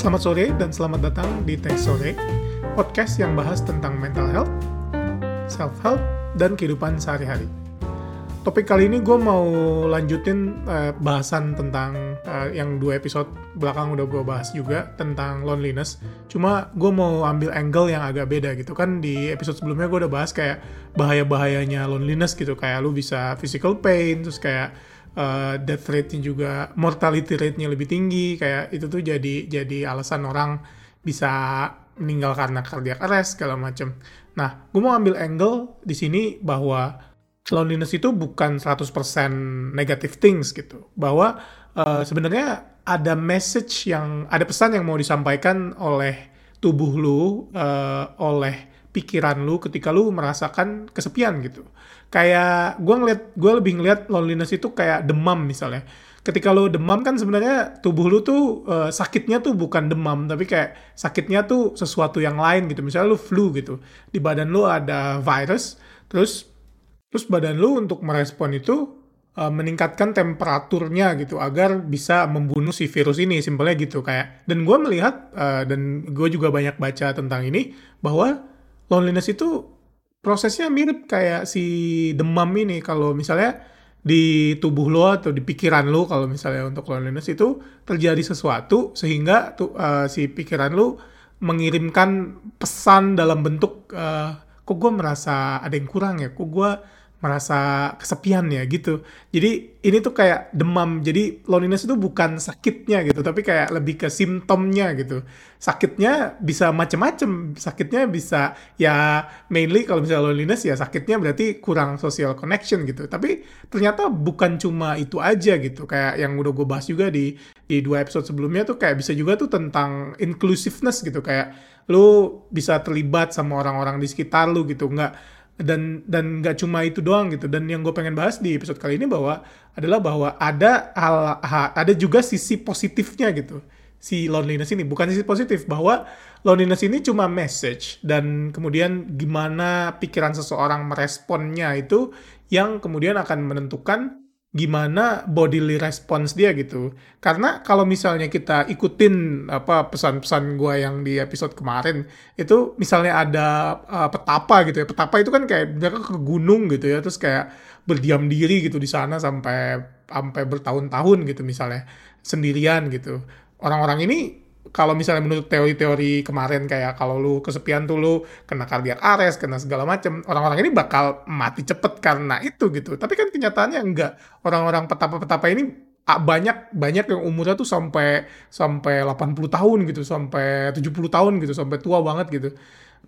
Selamat sore dan selamat datang di Teh Sore, podcast yang bahas tentang mental health, self-help, dan kehidupan sehari-hari. Topik kali ini gue mau lanjutin uh, bahasan tentang uh, yang dua episode belakang udah gue bahas juga tentang loneliness. Cuma gue mau ambil angle yang agak beda gitu kan di episode sebelumnya gue udah bahas kayak bahaya-bahayanya loneliness gitu kayak lu bisa physical pain terus kayak uh, death rate-nya juga mortality rate-nya lebih tinggi kayak itu tuh jadi jadi alasan orang bisa meninggal karena cardiac arrest segala macem. Nah, gue mau ambil angle di sini bahwa loneliness itu bukan 100% negative things gitu. Bahwa uh, sebenarnya ada message yang ada pesan yang mau disampaikan oleh tubuh lu, uh, oleh pikiran lu ketika lu merasakan kesepian gitu. Kayak gue ngeliat, gue lebih ngeliat loneliness itu kayak demam misalnya. Ketika lu demam kan sebenarnya tubuh lu tuh uh, sakitnya tuh bukan demam, tapi kayak sakitnya tuh sesuatu yang lain gitu. Misalnya lu flu gitu, di badan lu ada virus, terus Terus badan lu untuk merespon itu uh, meningkatkan temperaturnya gitu agar bisa membunuh si virus ini simpelnya gitu kayak dan gue melihat uh, dan gue juga banyak baca tentang ini bahwa loneliness itu prosesnya mirip kayak si demam ini. Kalau misalnya di tubuh lo atau di pikiran lo kalau misalnya untuk loneliness itu terjadi sesuatu sehingga tuh uh, si pikiran lo mengirimkan pesan dalam bentuk uh, kok gue merasa ada yang kurang ya? Kok gue merasa kesepian ya gitu. Jadi ini tuh kayak demam. Jadi loneliness itu bukan sakitnya gitu, tapi kayak lebih ke simptomnya gitu. Sakitnya bisa macem-macem. Sakitnya bisa ya mainly kalau misalnya loneliness ya sakitnya berarti kurang social connection gitu. Tapi ternyata bukan cuma itu aja gitu. Kayak yang udah gue bahas juga di di dua episode sebelumnya tuh kayak bisa juga tuh tentang inclusiveness gitu. Kayak lu bisa terlibat sama orang-orang di sekitar lu gitu. Nggak dan dan nggak cuma itu doang gitu. Dan yang gue pengen bahas di episode kali ini bahwa adalah bahwa ada hal, ada juga sisi positifnya gitu. Si loneliness ini. Bukan sisi positif bahwa loneliness ini cuma message. Dan kemudian gimana pikiran seseorang meresponnya itu yang kemudian akan menentukan gimana bodily response dia gitu. Karena kalau misalnya kita ikutin apa pesan-pesan gue yang di episode kemarin itu misalnya ada uh, petapa gitu ya. Petapa itu kan kayak mereka ke gunung gitu ya terus kayak berdiam diri gitu di sana sampai sampai bertahun-tahun gitu misalnya sendirian gitu. Orang-orang ini kalau misalnya menurut teori-teori kemarin kayak kalau lu kesepian tuh lu kena cardiac arrest, kena segala macem, orang-orang ini bakal mati cepet karena itu gitu. Tapi kan kenyataannya enggak. Orang-orang petapa-petapa ini banyak banyak yang umurnya tuh sampai sampai 80 tahun gitu, sampai 70 tahun gitu, sampai tua banget gitu.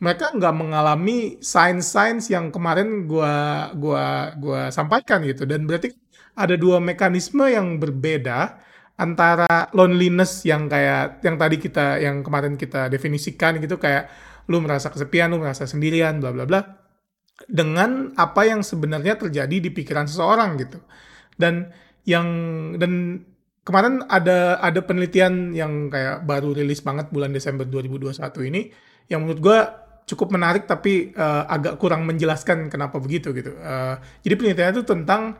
Mereka nggak mengalami sign-signs yang kemarin gua gua gua sampaikan gitu dan berarti ada dua mekanisme yang berbeda antara loneliness yang kayak yang tadi kita yang kemarin kita definisikan gitu kayak lu merasa kesepian, lu merasa sendirian, bla bla bla dengan apa yang sebenarnya terjadi di pikiran seseorang gitu. Dan yang dan kemarin ada ada penelitian yang kayak baru rilis banget bulan Desember 2021 ini yang menurut gue cukup menarik tapi uh, agak kurang menjelaskan kenapa begitu gitu. Uh, jadi penelitiannya itu tentang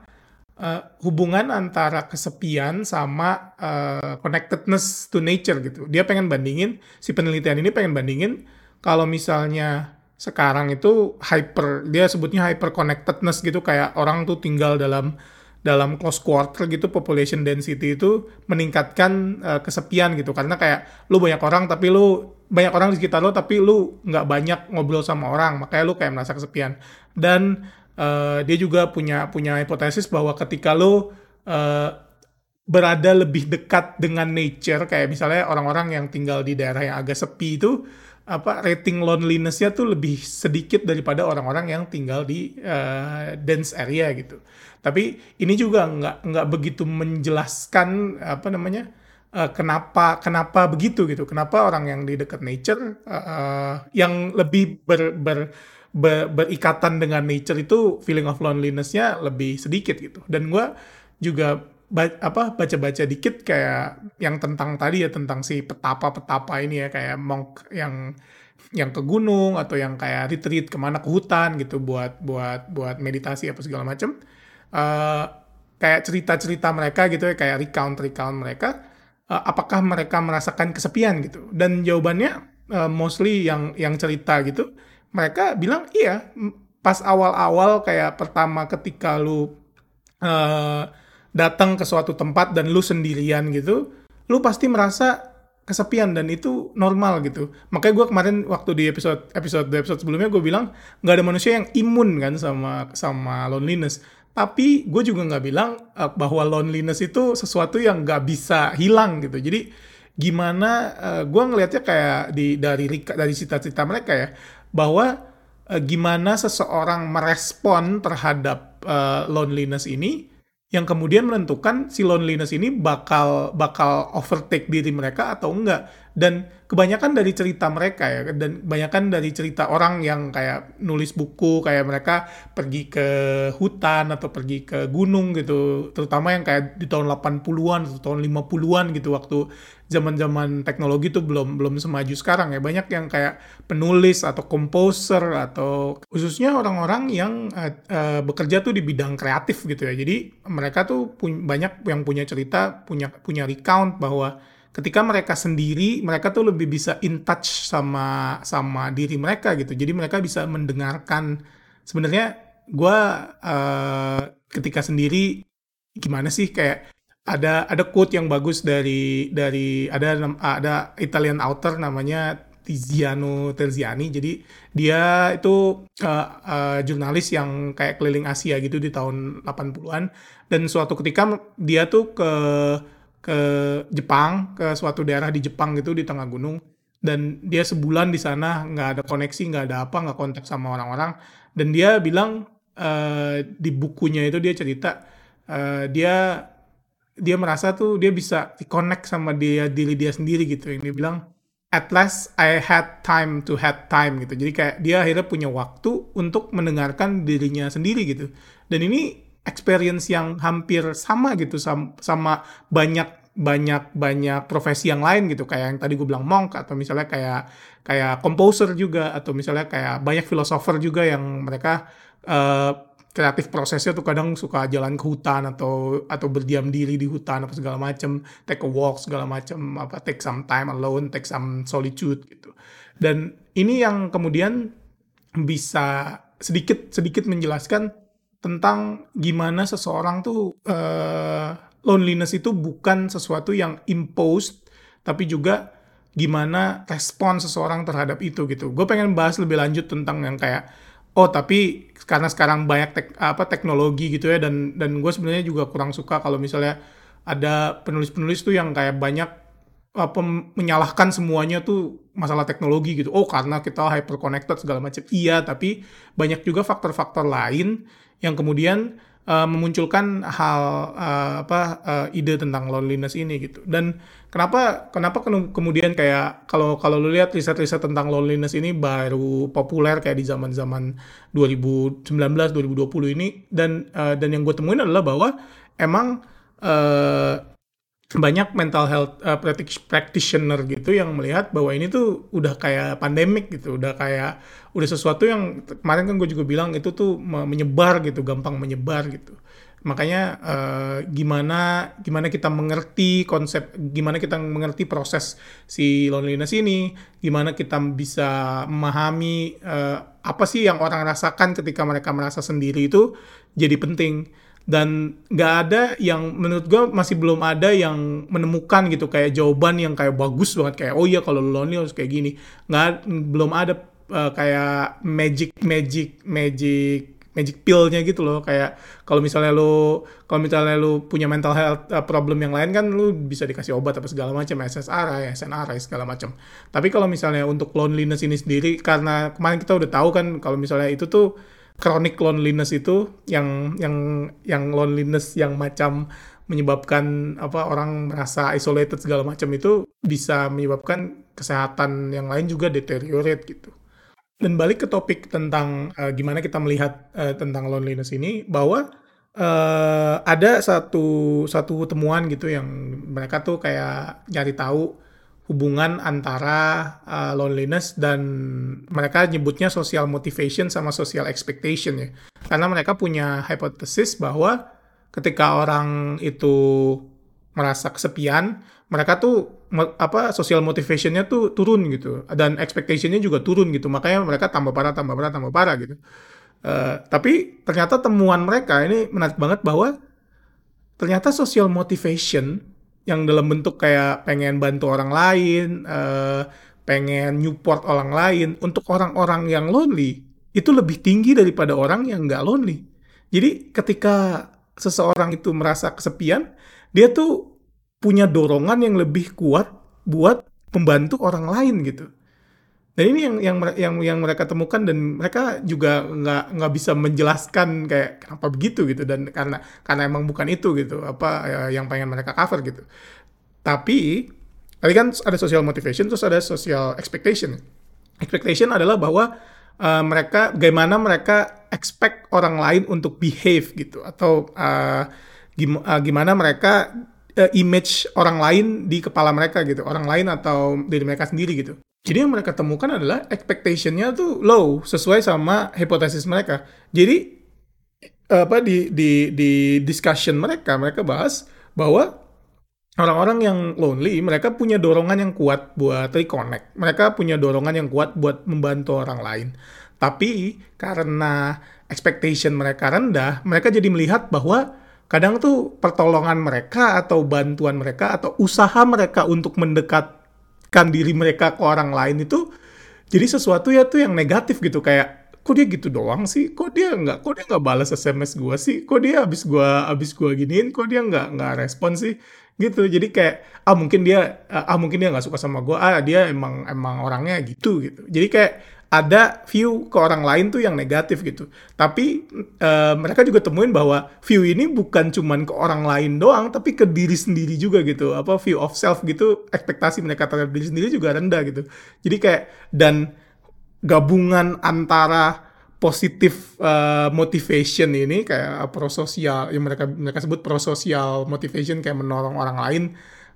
uh, hubungan antara kesepian sama uh, connectedness to nature gitu. Dia pengen bandingin si penelitian ini pengen bandingin kalau misalnya sekarang itu hyper dia sebutnya hyper connectedness gitu kayak orang tuh tinggal dalam dalam close quarter gitu population density itu meningkatkan uh, kesepian gitu. Karena kayak lu banyak orang tapi lu banyak orang di sekitar lu tapi lu nggak banyak ngobrol sama orang. Makanya lu kayak merasa kesepian. Dan uh, dia juga punya punya hipotesis bahwa ketika lo uh, berada lebih dekat dengan nature kayak misalnya orang-orang yang tinggal di daerah yang agak sepi itu apa rating loneliness-nya tuh lebih sedikit daripada orang-orang yang tinggal di uh, dense area gitu. Tapi ini juga nggak nggak begitu menjelaskan apa namanya uh, kenapa kenapa begitu gitu. Kenapa orang yang di dekat nature uh, uh, yang lebih ber, ber ber, berikatan dengan nature itu feeling of loneliness-nya lebih sedikit gitu. Dan gue juga ba apa baca-baca dikit kayak yang tentang tadi ya tentang si petapa-petapa ini ya kayak monk yang yang ke gunung atau yang kayak retreat ke mana ke hutan gitu buat buat buat meditasi apa segala macam uh, kayak cerita-cerita mereka gitu ya kayak recount recount mereka uh, apakah mereka merasakan kesepian gitu dan jawabannya uh, mostly yang yang cerita gitu mereka bilang iya pas awal-awal kayak pertama ketika lu uh, datang ke suatu tempat dan lu sendirian gitu lu pasti merasa kesepian dan itu normal gitu. Makanya gue kemarin waktu di episode episode episode sebelumnya gue bilang nggak ada manusia yang imun kan sama sama loneliness. Tapi gue juga nggak bilang uh, bahwa loneliness itu sesuatu yang nggak bisa hilang gitu. Jadi gimana uh, eh, gue ngelihatnya kayak di dari dari cita-cita mereka ya bahwa uh, gimana seseorang merespon terhadap uh, loneliness ini yang kemudian menentukan si loneliness ini bakal bakal overtake diri mereka atau enggak dan kebanyakan dari cerita mereka ya dan kebanyakan dari cerita orang yang kayak nulis buku kayak mereka pergi ke hutan atau pergi ke gunung gitu. Terutama yang kayak di tahun 80-an atau tahun 50-an gitu waktu zaman-zaman teknologi itu belum belum semaju sekarang ya. Banyak yang kayak penulis atau komposer atau khususnya orang-orang yang uh, uh, bekerja tuh di bidang kreatif gitu ya. Jadi mereka tuh banyak yang punya cerita punya punya recount bahwa ketika mereka sendiri mereka tuh lebih bisa in touch sama sama diri mereka gitu. Jadi mereka bisa mendengarkan. Sebenarnya gue uh, ketika sendiri gimana sih kayak ada ada quote yang bagus dari dari ada ada Italian author namanya Tiziano Terziani. Jadi dia itu uh, uh, jurnalis yang kayak keliling Asia gitu di tahun 80-an dan suatu ketika dia tuh ke ke Jepang, ke suatu daerah di Jepang gitu di tengah gunung. Dan dia sebulan di sana nggak ada koneksi, nggak ada apa, nggak kontak sama orang-orang. Dan dia bilang uh, di bukunya itu dia cerita uh, dia dia merasa tuh dia bisa connect sama dia diri dia sendiri gitu. Yang dia bilang at last I had time to had time gitu. Jadi kayak dia akhirnya punya waktu untuk mendengarkan dirinya sendiri gitu. Dan ini experience yang hampir sama gitu sama, sama banyak banyak banyak profesi yang lain gitu. Kayak yang tadi gue bilang monk atau misalnya kayak kayak composer juga atau misalnya kayak banyak filosofer juga yang mereka uh, kreatif prosesnya tuh kadang suka jalan ke hutan atau atau berdiam diri di hutan apa segala macam take a walk segala macam apa take some time alone take some solitude gitu. Dan ini yang kemudian bisa sedikit sedikit menjelaskan tentang gimana seseorang tuh uh, loneliness itu bukan sesuatu yang imposed tapi juga gimana respon seseorang terhadap itu gitu. Gue pengen bahas lebih lanjut tentang yang kayak oh tapi karena sekarang banyak tek, apa teknologi gitu ya dan dan gue sebenarnya juga kurang suka kalau misalnya ada penulis-penulis tuh yang kayak banyak apa menyalahkan semuanya tuh masalah teknologi gitu. Oh, karena kita hyper connected segala macam. Iya, tapi banyak juga faktor-faktor lain yang kemudian uh, memunculkan hal uh, apa uh, ide tentang loneliness ini gitu. Dan kenapa kenapa kemudian kayak kalau kalau lu lihat riset-riset tentang loneliness ini baru populer kayak di zaman-zaman 2019 2020 ini dan uh, dan yang gue temuin adalah bahwa emang uh, banyak mental health uh, practitioner gitu yang melihat bahwa ini tuh udah kayak pandemik gitu, udah kayak udah sesuatu yang kemarin kan gue juga bilang itu tuh menyebar gitu, gampang menyebar gitu. Makanya uh, gimana gimana kita mengerti konsep, gimana kita mengerti proses si loneliness ini, gimana kita bisa memahami uh, apa sih yang orang rasakan ketika mereka merasa sendiri itu jadi penting dan nggak ada yang menurut gue masih belum ada yang menemukan gitu kayak jawaban yang kayak bagus banget. Kayak oh iya kalau lonely harus kayak gini. Nggak belum ada uh, kayak magic magic magic magic pillnya gitu loh. Kayak kalau misalnya lo kalau misalnya lo punya mental health uh, problem yang lain kan lo bisa dikasih obat apa segala macam SSRI, SNRI segala macam. Tapi kalau misalnya untuk loneliness ini sendiri karena kemarin kita udah tahu kan kalau misalnya itu tuh chronic loneliness itu yang yang yang loneliness yang macam menyebabkan apa orang merasa isolated segala macam itu bisa menyebabkan kesehatan yang lain juga deteriorate gitu. Dan balik ke topik tentang uh, gimana kita melihat uh, tentang loneliness ini bahwa uh, ada satu satu temuan gitu yang mereka tuh kayak nyari tahu hubungan antara uh, loneliness dan mereka nyebutnya social motivation sama social expectation ya. Karena mereka punya hipotesis bahwa ketika orang itu merasa kesepian, mereka tuh apa social motivationnya tuh turun gitu. Dan expectationnya juga turun gitu. Makanya mereka tambah parah tambah parah tambah parah gitu. Uh, tapi ternyata temuan mereka ini menarik banget bahwa ternyata social motivation yang dalam bentuk kayak pengen bantu orang lain uh, pengen support orang lain untuk orang-orang yang lonely itu lebih tinggi daripada orang yang nggak lonely jadi ketika seseorang itu merasa kesepian dia tuh punya dorongan yang lebih kuat buat membantu orang lain gitu. Dan ini yang yang yang yang mereka temukan dan mereka juga nggak nggak bisa menjelaskan kayak kenapa begitu gitu dan karena karena emang bukan itu gitu apa ya, yang pengen mereka cover gitu. Tapi tadi kan ada social motivation terus ada social expectation. Expectation adalah bahwa uh, mereka bagaimana mereka expect orang lain untuk behave gitu atau uh, gim uh, gimana mereka image orang lain di kepala mereka gitu, orang lain atau diri mereka sendiri gitu. Jadi yang mereka temukan adalah expectation-nya tuh low sesuai sama hipotesis mereka. Jadi apa di di di discussion mereka mereka bahas bahwa orang-orang yang lonely mereka punya dorongan yang kuat buat reconnect. Mereka punya dorongan yang kuat buat membantu orang lain. Tapi karena expectation mereka rendah, mereka jadi melihat bahwa kadang tuh pertolongan mereka atau bantuan mereka atau usaha mereka untuk mendekatkan diri mereka ke orang lain itu jadi sesuatu ya tuh yang negatif gitu. Kayak kok dia gitu doang sih? Kok dia nggak kok dia nggak balas sms gue sih? Kok dia abis gue abis gue giniin? Kok dia nggak nggak respon sih? Gitu. Jadi kayak ah mungkin dia ah mungkin dia nggak suka sama gue ah dia emang emang orangnya gitu gitu. Jadi kayak ada view ke orang lain tuh yang negatif gitu. Tapi uh, mereka juga temuin bahwa view ini bukan cuman ke orang lain doang, tapi ke diri sendiri juga gitu. Apa view of self gitu, ekspektasi mereka terhadap diri sendiri juga rendah gitu. Jadi kayak dan gabungan antara positif uh, motivation ini kayak prososial yang mereka mereka sebut prososial motivation kayak menolong orang lain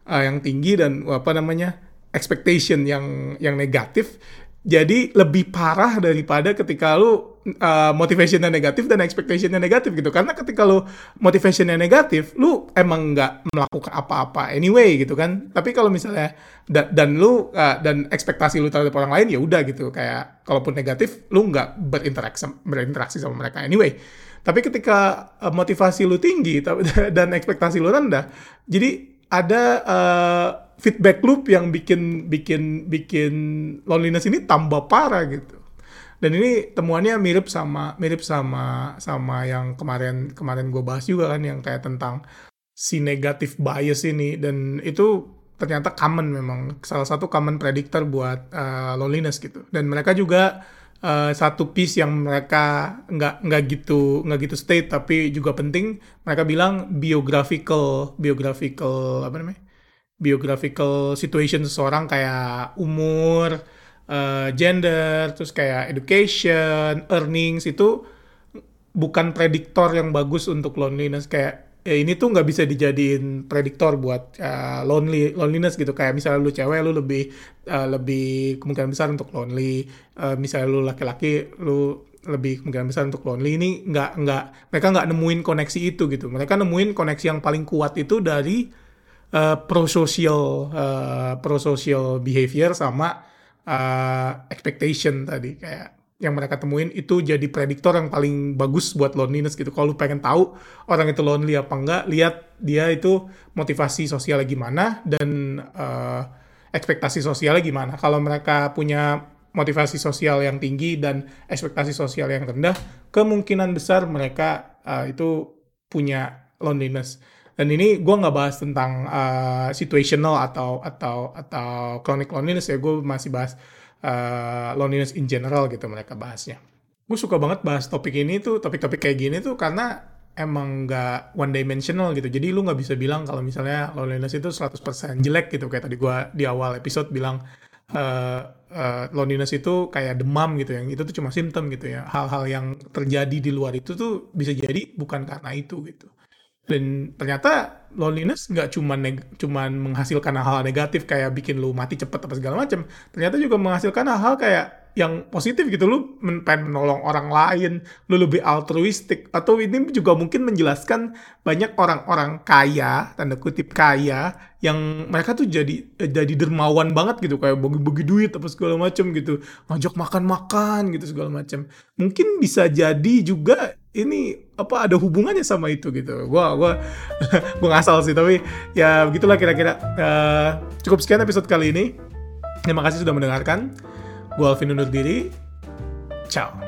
uh, yang tinggi dan apa namanya expectation yang yang negatif jadi lebih parah daripada ketika lu uh, motivationnya negatif dan expectationnya negatif gitu. Karena ketika lu motivationnya negatif lu emang nggak melakukan apa-apa anyway gitu kan. Tapi kalau misalnya da dan lu uh, dan ekspektasi lu terhadap orang lain ya udah gitu. Kayak kalaupun negatif lu nggak berinteraksi berinteraksi sama mereka anyway. Tapi ketika uh, motivasi lu tinggi dan ekspektasi lu rendah jadi ada uh, feedback loop yang bikin bikin bikin loneliness ini tambah parah gitu. Dan ini temuannya mirip sama mirip sama sama yang kemarin kemarin gue bahas juga kan yang kayak tentang si negatif bias ini dan itu ternyata common memang salah satu common predictor buat uh, loneliness gitu. Dan mereka juga uh, satu piece yang mereka nggak nggak gitu nggak gitu state tapi juga penting mereka bilang biographical biographical apa namanya biographical situation seseorang kayak umur, uh, gender, terus kayak education, earnings itu bukan prediktor yang bagus untuk loneliness. Kayak ya ini tuh nggak bisa dijadiin prediktor buat uh, lonely loneliness gitu. Kayak misalnya lu cewek lu lebih uh, lebih kemungkinan besar untuk lonely. Uh, misalnya lu laki-laki lu lebih kemungkinan besar untuk lonely. Ini nggak nggak mereka nggak nemuin koneksi itu gitu. Mereka nemuin koneksi yang paling kuat itu dari uh, pro-social uh, pro-social behavior sama uh, expectation tadi kayak yang mereka temuin itu jadi prediktor yang paling bagus buat loneliness gitu. Kalau lu pengen tahu orang itu lonely apa enggak, lihat dia itu motivasi sosialnya gimana dan uh, ekspektasi sosialnya gimana. Kalau mereka punya motivasi sosial yang tinggi dan ekspektasi sosial yang rendah, kemungkinan besar mereka uh, itu punya loneliness. Dan ini gue nggak bahas tentang uh, situational atau atau atau chronic loneliness ya, gue masih bahas uh, loneliness in general gitu mereka bahasnya. Gue suka banget bahas topik ini tuh, topik-topik kayak gini tuh karena emang nggak one dimensional gitu. Jadi lu nggak bisa bilang kalau misalnya loneliness itu 100% jelek gitu kayak tadi gue di awal episode bilang uh, uh, loneliness itu kayak demam gitu yang itu tuh cuma simptom gitu ya. Hal-hal yang terjadi di luar itu tuh bisa jadi bukan karena itu gitu dan ternyata loneliness nggak cuma cuman menghasilkan hal-hal negatif kayak bikin lu mati cepet apa segala macam ternyata juga menghasilkan hal-hal kayak yang positif gitu lu pengen menolong orang lain lu lebih altruistik. Atau ini juga mungkin menjelaskan banyak orang-orang kaya tanda kutip kaya yang mereka tuh jadi eh, jadi dermawan banget gitu. Kayak bagi-bagi duit apa segala macam gitu. Ngajak makan-makan gitu segala macam mungkin bisa jadi juga ini apa ada hubungannya sama itu gitu. Gua gua gua ngasal sih tapi ya begitulah kira-kira. Eh, cukup sekian episode kali ini. Terima kasih sudah mendengarkan Gue Alvin undur diri. Ciao.